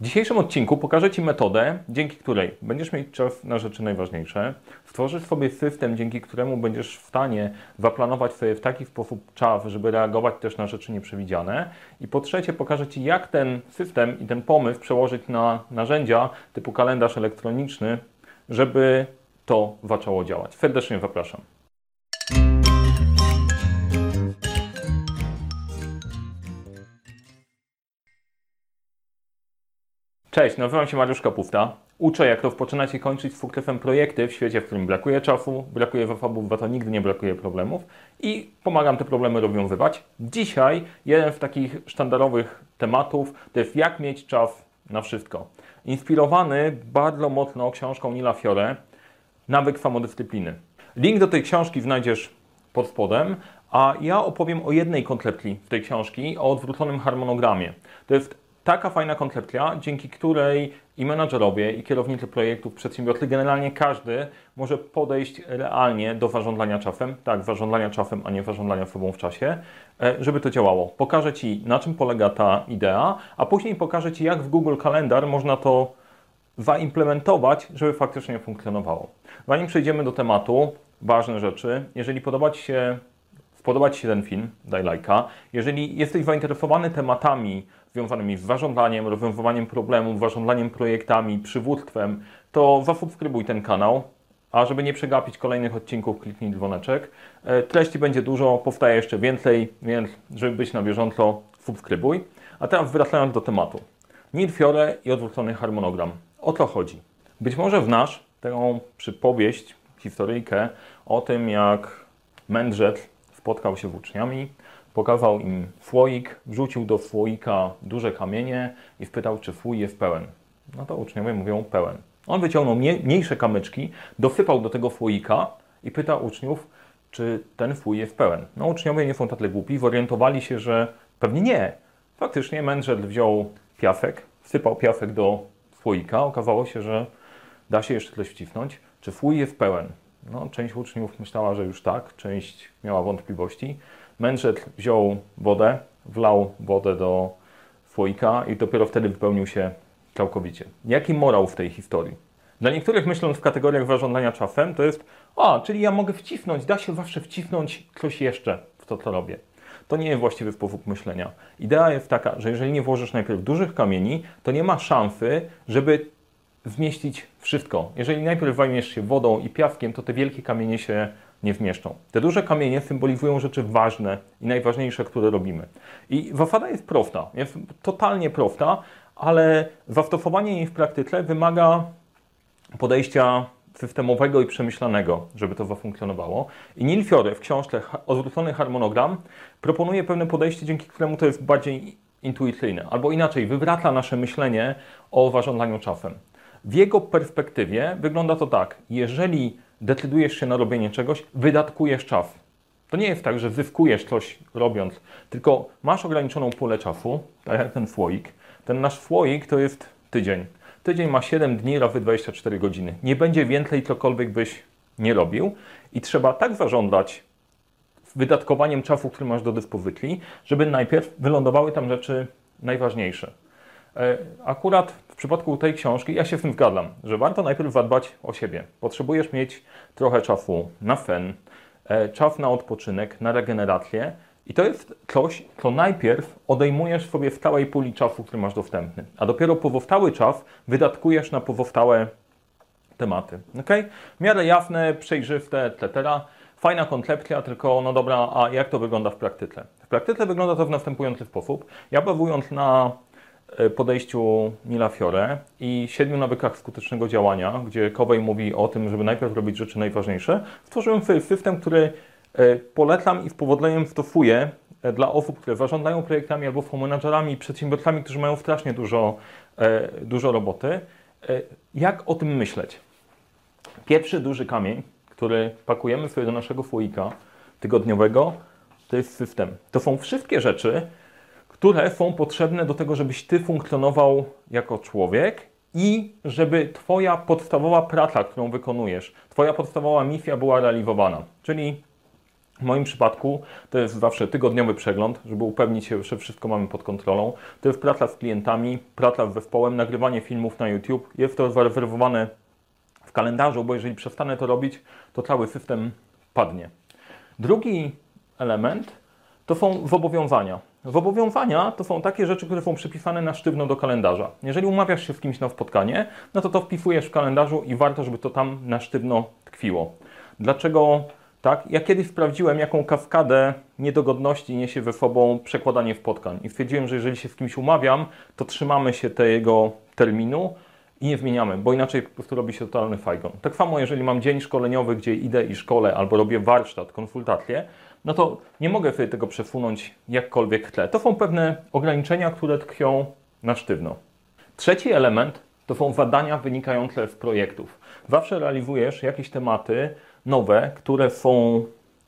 W dzisiejszym odcinku pokażę Ci metodę, dzięki której będziesz mieć czas na rzeczy najważniejsze, stworzysz sobie system, dzięki któremu będziesz w stanie zaplanować sobie w taki sposób czas, żeby reagować też na rzeczy nieprzewidziane. I po trzecie pokażę Ci, jak ten system i ten pomysł przełożyć na narzędzia typu kalendarz elektroniczny, żeby to zaczęło działać. Serdecznie zapraszam. Cześć, nazywam się Mariusz Kapufta. Uczę, jak rozpoczynać i kończyć z sukcesem projekty w świecie, w którym brakuje czasu, brakuje zasobów, za to nigdy nie brakuje problemów i pomagam te problemy rozwiązywać. Dzisiaj jeden z takich sztandarowych tematów to jest jak mieć czas na wszystko. Inspirowany bardzo mocno książką Nila Fiore Nawyk samodyscypliny. Link do tej książki znajdziesz pod spodem, a ja opowiem o jednej koncepcji w tej książki, o odwróconym harmonogramie. To jest taka fajna koncepcja, dzięki której i menadżerowie, i kierownicy projektów, przedsiębiorcy, generalnie każdy może podejść realnie do zarządzania czasem, tak, zarządzania czasem, a nie zarządzania sobą w czasie, e, żeby to działało. Pokażę Ci, na czym polega ta idea, a później pokażę Ci, jak w Google Kalendar można to zaimplementować, żeby faktycznie funkcjonowało. Zanim przejdziemy do tematu, ważne rzeczy. Jeżeli podoba Ci się, spodobać się ten film, daj lajka. Jeżeli jesteś zainteresowany tematami związanymi z zarządzaniem, rozwiązywaniem problemów, zarządzaniem projektami, przywództwem, to zasubskrybuj ten kanał. A żeby nie przegapić kolejnych odcinków, kliknij dzwoneczek. E, treści będzie dużo, powstaje jeszcze więcej, więc żeby być na bieżąco, subskrybuj. A teraz wracając do tematu. Fiore i odwrócony harmonogram. O co chodzi? Być może znasz tę przypowieść, historyjkę o tym, jak mędrzec spotkał się z uczniami, pokazał im słoik, wrzucił do słoika duże kamienie i spytał, czy słój jest pełen. No to uczniowie mówią pełen. On wyciągnął mniejsze kamyczki, dosypał do tego słoika i pyta uczniów, czy ten słój jest pełen. No uczniowie nie są tacy głupi, zorientowali się, że pewnie nie. Faktycznie mędrzec wziął piasek, wsypał piasek do słoika, okazało się, że da się jeszcze coś wcisnąć. Czy słój jest pełen? No, część uczniów myślała, że już tak, część miała wątpliwości. Mędrzec wziął wodę, wlał wodę do słoika i dopiero wtedy wypełnił się całkowicie. Jaki morał w tej historii? Dla niektórych myśląc w kategoriach zarządzania czasem, to jest, a, czyli ja mogę wcisnąć, da się zawsze wcisnąć coś jeszcze w to, co robię. To nie jest właściwy sposób myślenia. Idea jest taka, że jeżeli nie włożysz najpierw dużych kamieni, to nie ma szansy, żeby zmieścić wszystko. Jeżeli najpierw zajmiesz się wodą i piaskiem, to te wielkie kamienie się nie wmieszczą. Te duże kamienie symbolizują rzeczy ważne i najważniejsze, które robimy. I zasada jest prosta, jest totalnie prosta, ale zastosowanie jej w praktyce wymaga podejścia systemowego i przemyślanego, żeby to zafunkcjonowało. I Neil Fiore w książce Odwrócony harmonogram proponuje pewne podejście, dzięki któremu to jest bardziej intuicyjne, albo inaczej, wywraca nasze myślenie o zarządzaniu czasem. W jego perspektywie wygląda to tak, jeżeli decydujesz się na robienie czegoś, wydatkujesz czas. To nie jest tak, że zyskujesz coś robiąc, tylko masz ograniczoną pulę czasu, tak jak ten słoik. Ten nasz słoik to jest tydzień. Tydzień ma 7 dni razy 24 godziny. Nie będzie więcej cokolwiek byś nie robił i trzeba tak zarządzać wydatkowaniem czasu, który masz do dyspozycji, żeby najpierw wylądowały tam rzeczy najważniejsze. E, akurat przypadku tej książki ja się z tym zgadzam, że warto najpierw zadbać o siebie. Potrzebujesz mieć trochę czasu na sen, e, czas na odpoczynek, na regenerację i to jest coś, co najpierw odejmujesz sobie w całej puli czasu, który masz dostępny, a dopiero pozostałe czas wydatkujesz na pozostałe tematy. Okay? W miarę jasne, przejrzyste, etc. Fajna koncepcja, tylko no dobra, a jak to wygląda w praktyce? W praktyce wygląda to w następujący sposób. Ja bazując na podejściu Nila Fiore i siedmiu nawykach skutecznego działania, gdzie Covey mówi o tym, żeby najpierw robić rzeczy najważniejsze, stworzyłem system, który e, polecam i z powodzeniem stosuję e, dla osób, które zarządzają projektami albo są menadżerami, przedsiębiorcami, którzy mają strasznie dużo, dużo roboty. Jak o tym myśleć? Pierwszy duży kamień, który pakujemy sobie do naszego słoika tygodniowego, to jest system. To są wszystkie rzeczy, które są potrzebne do tego, żebyś ty funkcjonował jako człowiek i żeby twoja podstawowa praca, którą wykonujesz, twoja podstawowa misja była realizowana. Czyli W moim przypadku to jest zawsze tygodniowy przegląd, żeby upewnić się, że wszystko mamy pod kontrolą. To jest praca z klientami, praca z zespołem, nagrywanie filmów na YouTube. Jest to zarezerwowane w kalendarzu, bo jeżeli przestanę to robić, to cały system padnie. Drugi element to są zobowiązania. Zobowiązania to są takie rzeczy, które są przypisane na sztywno do kalendarza. Jeżeli umawiasz się z kimś na spotkanie, no to to wpisujesz w kalendarzu i warto, żeby to tam na sztywno tkwiło. Dlaczego tak? Ja kiedyś sprawdziłem, jaką kaskadę niedogodności niesie ze sobą przekładanie spotkań i stwierdziłem, że jeżeli się z kimś umawiam, to trzymamy się tego terminu i nie zmieniamy, bo inaczej po prostu robi się totalny fajgon. Tak samo, jeżeli mam dzień szkoleniowy, gdzie idę i szkole, albo robię warsztat, konsultacje, no to nie mogę sobie tego przesunąć jakkolwiek chcę. To są pewne ograniczenia, które tkwią na sztywno. Trzeci element to są zadania wynikające z projektów. Zawsze realizujesz jakieś tematy nowe, które są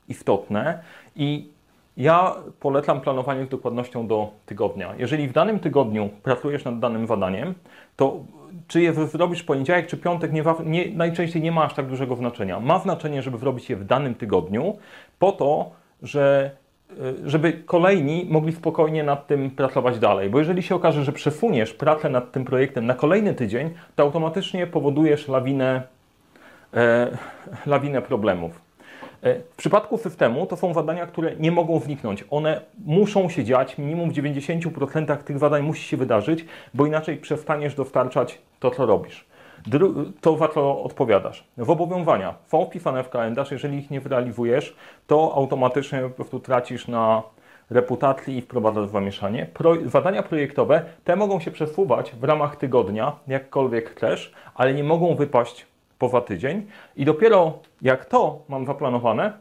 istotne i ja polecam planowanie z dokładnością do tygodnia. Jeżeli w danym tygodniu pracujesz nad danym zadaniem, to czy je zrobisz poniedziałek czy piątek, nie, nie, najczęściej nie ma aż tak dużego znaczenia. Ma znaczenie, żeby zrobić je w danym tygodniu, po to, że y, żeby kolejni mogli spokojnie nad tym pracować dalej. Bo jeżeli się okaże, że przesuniesz pracę nad tym projektem na kolejny tydzień, to automatycznie powodujesz lawinę, e, lawinę problemów. E, w przypadku systemu to są zadania, które nie mogą zniknąć. One muszą się dziać, minimum w 90% tych zadań musi się wydarzyć, bo inaczej przestaniesz dostarczać to, co robisz. To, za co odpowiadasz. Zobowiązania są wpisane w kalendarz, jeżeli ich nie realizujesz, to automatycznie po prostu tracisz na reputacji i wprowadzasz zamieszanie. Pro, zadania projektowe, te mogą się przesuwać w ramach tygodnia, jakkolwiek chcesz, ale nie mogą wypaść poza tydzień i dopiero jak to mam zaplanowane,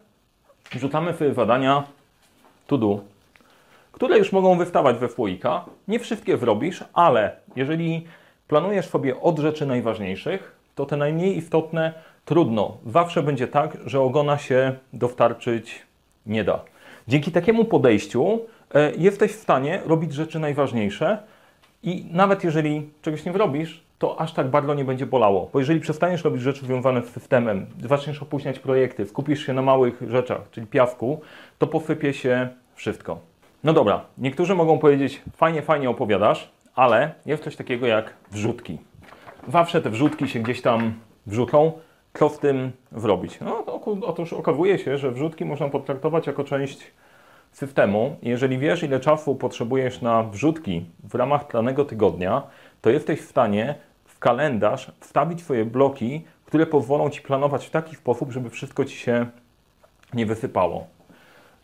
wrzucamy sobie zadania to do, które już mogą wystawać we słoika. Nie wszystkie zrobisz, ale jeżeli planujesz sobie od rzeczy najważniejszych, to te najmniej istotne trudno. Zawsze będzie tak, że ogona się dostarczyć nie da. Dzięki takiemu podejściu e, jesteś w stanie robić rzeczy najważniejsze i nawet jeżeli czegoś nie zrobisz, to aż tak bardzo nie będzie bolało. Bo jeżeli przestaniesz robić rzeczy związane z systemem, zaczniesz opóźniać projekty, skupisz się na małych rzeczach, czyli piasku, to posypie się wszystko. No dobra, niektórzy mogą powiedzieć, fajnie, fajnie opowiadasz, ale jest coś takiego jak wrzutki. Zawsze te wrzutki się gdzieś tam wrzucą. Co w tym zrobić? No, otóż okazuje się, że wrzutki można potraktować jako część systemu. Jeżeli wiesz, ile czasu potrzebujesz na wrzutki w ramach danego tygodnia, to jesteś w stanie kalendarz wstawić swoje bloki, które pozwolą Ci planować w taki sposób, żeby wszystko Ci się nie wysypało.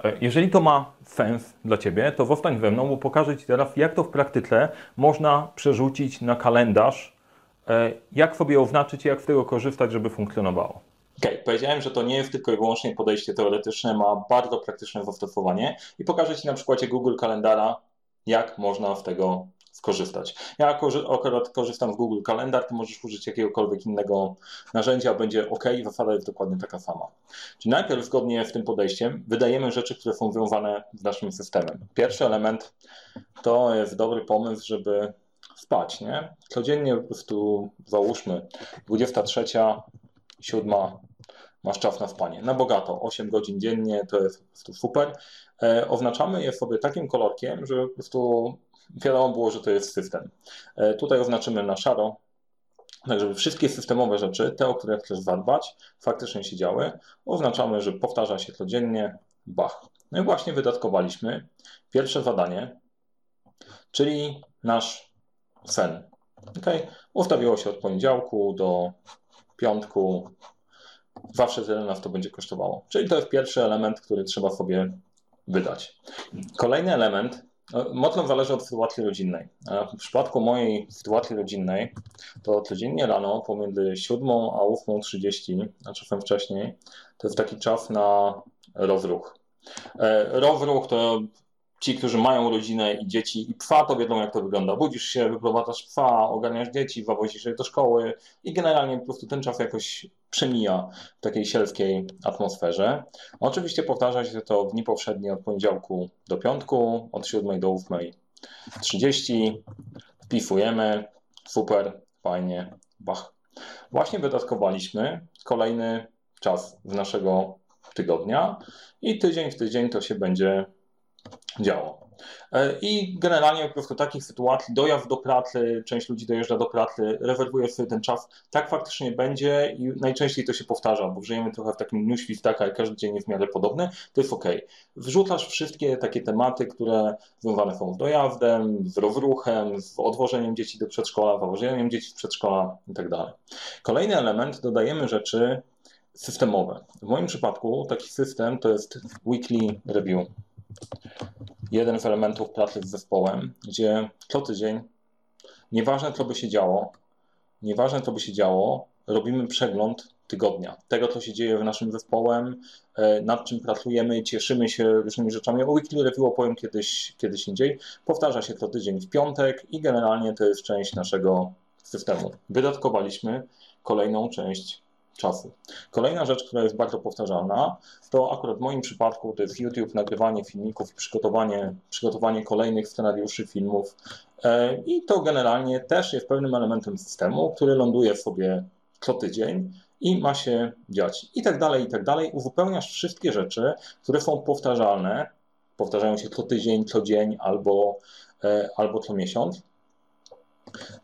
E, jeżeli to ma sens dla Ciebie, to zostań ze mną, bo pokażę Ci teraz, jak to w praktyce można przerzucić na kalendarz, e, jak sobie oznaczyć i jak z tego korzystać, żeby funkcjonowało. Ok, powiedziałem, że to nie jest tylko i wyłącznie podejście teoretyczne, ma bardzo praktyczne zastosowanie i pokażę Ci na przykładzie Google Kalendara, jak można z tego skorzystać. Ja akurat korzystam z Google Kalendar, ty możesz użyć jakiegokolwiek innego narzędzia, będzie ok, zasada jest dokładnie taka sama. Czyli najpierw zgodnie z tym podejściem wydajemy rzeczy, które są związane z naszym systemem. Pierwszy element to jest dobry pomysł, żeby spać, nie? Codziennie po prostu załóżmy 23, 7, masz czas na spanie. Na bogato, 8 godzin dziennie, to jest po prostu super. E, oznaczamy je sobie takim kolorkiem, że po prostu wiadomo było, że to jest system. E, tutaj oznaczymy na szaro, tak żeby wszystkie systemowe rzeczy, te, o które chcesz zadbać, faktycznie się działy. Oznaczamy, że powtarza się codziennie, bach. No i właśnie wydatkowaliśmy pierwsze zadanie, czyli nasz sen. Ok, ustawiło się od poniedziałku do piątku. Zawsze tyle nas to będzie kosztowało. Czyli to jest pierwszy element, który trzeba sobie wydać. Kolejny element mocno zależy od sytuacji rodzinnej. W przypadku mojej sytuacji rodzinnej to codziennie rano pomiędzy 7 a 8.30, a czasem wcześniej, to jest taki czas na rozruch. E, rozruch to ci, którzy mają rodzinę i dzieci i psa, to wiedzą, jak to wygląda. Budzisz się, wyprowadzasz psa, ogarniasz dzieci, zawozisz je do szkoły i generalnie po prostu ten czas jakoś przemija w takiej sielskiej atmosferze. Oczywiście powtarza się to w dni powszednie od poniedziałku do piątku, od 7 do 8.30. Wpisujemy, super, fajnie, bach. Właśnie wydatkowaliśmy kolejny czas z naszego tygodnia i tydzień w tydzień to się będzie działo. E, I generalnie po prostu takich sytuacji, dojazd do pracy, część ludzi dojeżdża do pracy, rezerwuje sobie ten czas, tak faktycznie będzie i najczęściej to się powtarza, bo żyjemy trochę w takim dniu świstaka i każdy dzień jest w miarę podobny, to jest ok. Wrzucasz wszystkie takie tematy, które związane są z dojazdem, z rozruchem, z odwożeniem dzieci do przedszkola, zawożeniem dzieci z przedszkola itd. Tak Kolejny element, dodajemy rzeczy systemowe. W moim przypadku taki system to jest weekly review jeden z elementów pracy z zespołem, gdzie co tydzień, nieważne co by się działo, nieważne co by się działo, robimy przegląd tygodnia, tego co się dzieje w naszym zespołem, e, nad czym pracujemy, cieszymy się różnymi rzeczami. O weekly review opowiem kiedyś, kiedyś indziej. Powtarza się co tydzień w piątek i generalnie to jest część naszego systemu. Wydatkowaliśmy kolejną część czasu. Kolejna rzecz, która jest bardzo powtarzalna, to akurat w moim przypadku to jest YouTube, nagrywanie filmików przygotowanie, przygotowanie kolejnych scenariuszy filmów. E, I to generalnie też jest pewnym elementem systemu, który ląduje sobie co tydzień i ma się dziać. I tak dalej, i tak dalej. Uzupełniasz wszystkie rzeczy, które są powtarzalne, powtarzają się co tydzień, co dzień albo, e, albo co miesiąc,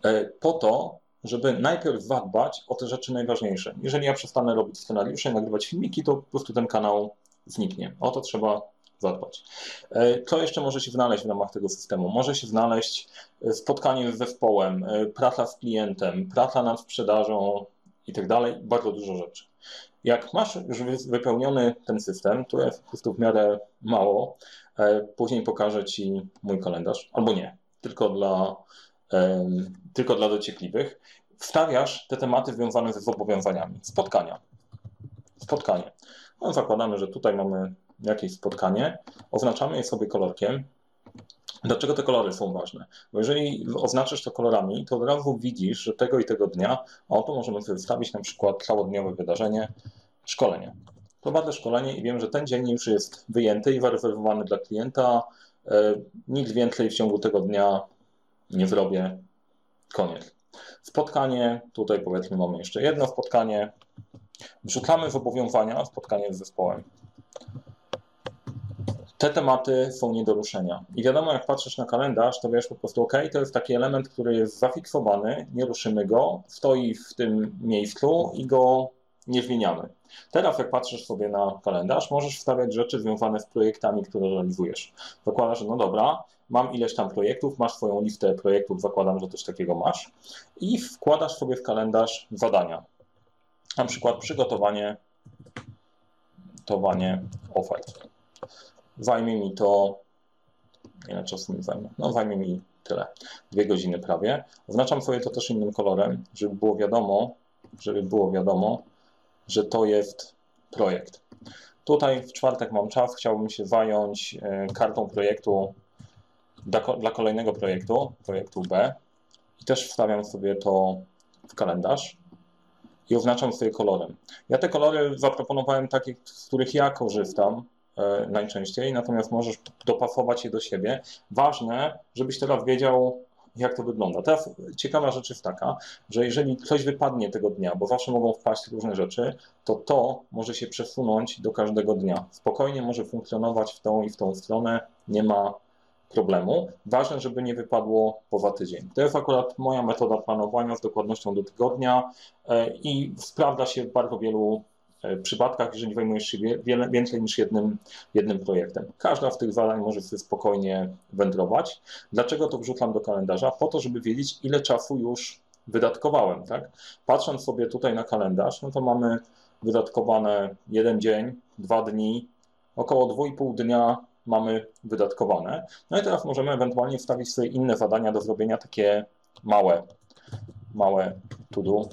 e, po to, żeby najpierw zadbać o te rzeczy najważniejsze. Jeżeli ja przestanę robić scenariusze, nagrywać filmiki, to po prostu ten kanał zniknie. O to trzeba zadbać. E, co jeszcze może się znaleźć w ramach tego systemu? Może się znaleźć e, spotkanie z zespołem, e, praca z klientem, praca nad sprzedażą i tak dalej. Bardzo dużo rzeczy. Jak masz już wypełniony ten system, to jest po prostu w miarę mało. Później pokażę Ci mój kalendarz, albo nie, tylko dla tylko dla dociekliwych, wstawiasz te tematy związane ze zobowiązaniami. Spotkania. Spotkanie. No, zakładamy, że tutaj mamy jakieś spotkanie, oznaczamy je sobie kolorkiem. Dlaczego te kolory są ważne? Bo jeżeli oznaczysz to kolorami, to od razu widzisz, że tego i tego dnia, a to możemy sobie wstawić na przykład całodniowe wydarzenie, szkolenie. Prowadzę szkolenie i wiem, że ten dzień już jest wyjęty i zarezerwowany dla klienta. E, Nic więcej w ciągu tego dnia nie zrobię, koniec. Spotkanie, tutaj powiedzmy mamy jeszcze jedno spotkanie. Wrzucamy zobowiązania, spotkanie z zespołem. Te tematy są nie do ruszenia. I wiadomo, jak patrzysz na kalendarz, to wiesz po prostu, ok, to jest taki element, który jest zafiksowany, nie ruszymy go, stoi w tym miejscu i go nie zmieniamy. Teraz, jak patrzysz sobie na kalendarz, możesz wstawiać rzeczy związane z projektami, które realizujesz. Zakładasz, no dobra, mam ileś tam projektów, masz swoją listę projektów, zakładam, że coś takiego masz, i wkładasz sobie w kalendarz zadania. Na przykład przygotowanie towanie ofert. Zajmie mi to, ile czasu mi zajmie? No, zajmie mi tyle, dwie godziny prawie. Oznaczam sobie to też innym kolorem, żeby było wiadomo, żeby było wiadomo, że to jest projekt. Tutaj w czwartek mam czas, chciałbym się zająć e, kartą projektu dla, kolejnego projektu, projektu B i też wstawiam sobie to w kalendarz i oznaczam sobie kolorem. Ja te kolory zaproponowałem takie, z których ja korzystam e, najczęściej, natomiast możesz dopasować je do siebie. Ważne, żebyś teraz wiedział, jak to wygląda. Teraz ciekawa rzecz jest taka, że jeżeli coś wypadnie tego dnia, bo zawsze mogą wpaść różne rzeczy, to to może się przesunąć do każdego dnia. Spokojnie może funkcjonować w tą i w tą stronę, nie ma problemu. Ważne, żeby nie wypadło poza tydzień. To jest akurat moja metoda planowania z dokładnością do tygodnia e, i sprawdza się w bardzo wielu przypadkach, jeżeli zajmujesz się wiele, więcej niż jednym, jednym projektem. Każda z tych zadań może sobie spokojnie wędrować. Dlaczego to wrzucam do kalendarza? Po to, żeby wiedzieć, ile czasu już wydatkowałem. Tak? Patrząc sobie tutaj na kalendarz, no to mamy wydatkowane jeden dzień, dwa dni, około 2,5 dnia mamy wydatkowane. No i teraz możemy ewentualnie wstawić sobie inne zadania do zrobienia, takie małe, małe to do,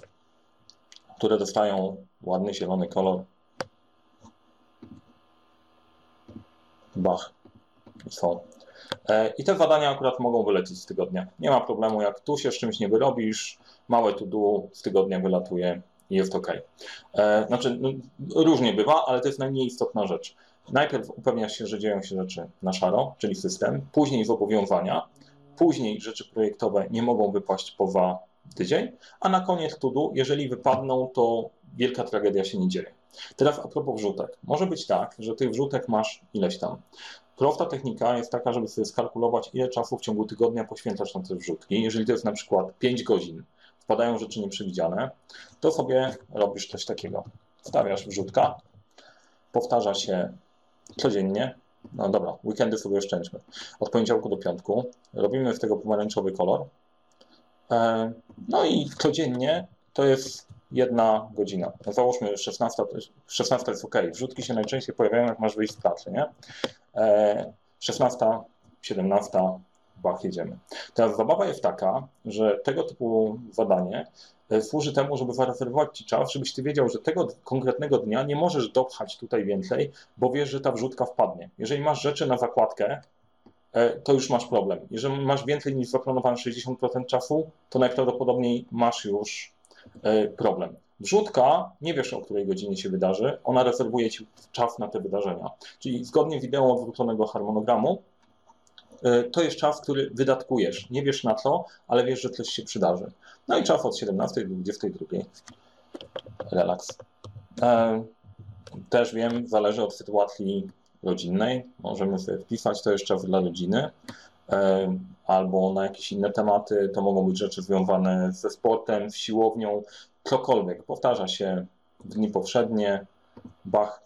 które dostają ładny zielony kolor. Bach. Są. E, I te badania akurat mogą wylecieć z tygodnia. Nie ma problemu, jak tu się z czymś nie wyrobisz, małe to do z tygodnia wylatuje i jest ok. E, znaczy, no, różnie bywa, ale to jest najmniej istotna rzecz. Najpierw upewnia się, że dzieją się rzeczy na szaro, czyli system, później zobowiązania, później rzeczy projektowe nie mogą wypaść poza tydzień, a na koniec tudu, jeżeli wypadną, to wielka tragedia się nie dzieje. Teraz a propos wrzutek. Może być tak, że tych wrzutek masz ileś tam. Prosta technika jest taka, żeby sobie skalkulować, ile czasu w ciągu tygodnia poświęcasz na te wrzutki. Jeżeli to jest na przykład 5 godzin, wpadają rzeczy nieprzewidziane, to sobie robisz coś takiego. Wstawiasz wrzutka, powtarza się codziennie. No dobra, weekendy sobie oszczędźmy. Od poniedziałku do piątku robimy z tego pomarańczowy kolor. E, no i codziennie to jest jedna godzina. No załóżmy 16, 16 jest ok. Wrzutki się najczęściej pojawiają, jak masz wyjść z pracy, nie? 16, 17, bach, jedziemy. Teraz zabawa jest taka, że tego typu zadanie e, służy temu, żeby zarezerwować Ci czas, żebyś Ty wiedział, że tego konkretnego dnia nie możesz dopchać tutaj więcej, bo wiesz, że ta wrzutka wpadnie. Jeżeli masz rzeczy na zakładkę, e, to już masz problem. Jeżeli masz więcej niż zaplanowane 60% czasu, to najprawdopodobniej masz już e, problem. Wrzutka, nie wiesz o której godzinie się wydarzy, ona rezerwuje ci czas na te wydarzenia. Czyli zgodnie z ideą odwróconego harmonogramu, e, to jest czas, który wydatkujesz. Nie wiesz na co, ale wiesz, że coś się przydarzy. No i czas od 17 do 22. Relaks. E, też wiem, zależy od sytuacji rodzinnej. Możemy sobie wpisać, to jest czas dla rodziny e, albo na jakieś inne tematy. To mogą być rzeczy związane ze sportem, z siłownią, cokolwiek. Powtarza się dni powszednie, bach.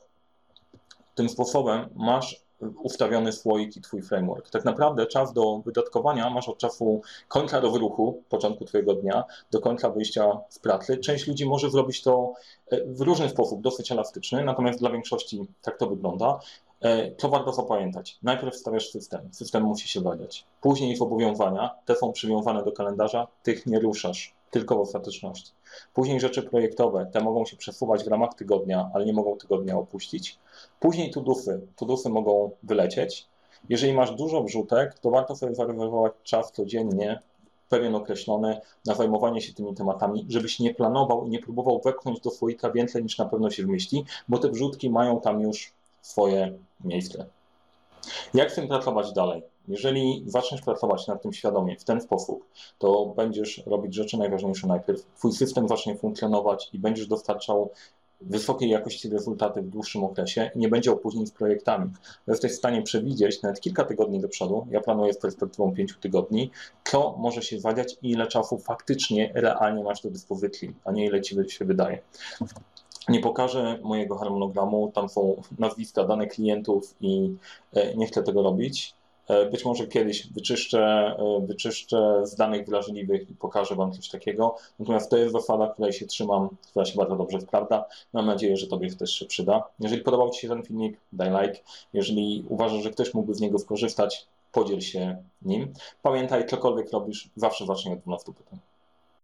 Tym sposobem masz ustawiony słoik i twój framework. Tak naprawdę czas do wydatkowania masz od czasu końca do wyruchu, początku twojego dnia, do końca wyjścia z pracy. Część ludzi może zrobić to e, w różny sposób, dosyć elastyczny, natomiast dla większości tak to wygląda. E, co warto zapamiętać? Najpierw stawiasz system. System musi się badać. Później zobowiązania, te są przywiązane do kalendarza, tych nie ruszasz, tylko w ostateczności. Później rzeczy projektowe, te mogą się przesuwać w ramach tygodnia, ale nie mogą tygodnia opuścić. Później tudufy, tudufy mogą wylecieć. Jeżeli masz dużo wrzutek, to warto sobie zarezerwować czas codziennie, pewien określony, na zajmowanie się tymi tematami, żebyś nie planował i nie próbował wepchnąć do słoika więcej niż na pewno się wmieści, bo te wrzutki mają tam już swoje miejsce. Jak z tym pracować dalej? Jeżeli zaczniesz pracować nad tym świadomie, w ten sposób, to będziesz robić rzeczy najważniejsze najpierw. Twój system zacznie funkcjonować i będziesz dostarczał wysokiej jakości rezultaty w dłuższym okresie i nie będzie opóźnień z projektami. Jesteś w stanie przewidzieć nawet kilka tygodni do przodu, ja planuję z perspektywą pięciu tygodni, co może się zadziać i ile czasu faktycznie, realnie masz do dyspozycji, a nie ile ci się wydaje. Nie pokażę mojego harmonogramu, tam są nazwiska, dane klientów i e, nie chcę tego robić. E, być może kiedyś wyczyszczę, e, wyczyszczę z danych wrażliwych i pokażę Wam coś takiego. Natomiast to jest zasada, której się trzymam, która się bardzo dobrze sprawdza. Mam nadzieję, że Tobie też się przyda. Jeżeli podobał Ci się ten filmik, daj like. Jeżeli uważasz, że ktoś mógłby z niego skorzystać, podziel się nim. Pamiętaj, cokolwiek robisz, zawsze zacznij od 12 pytań.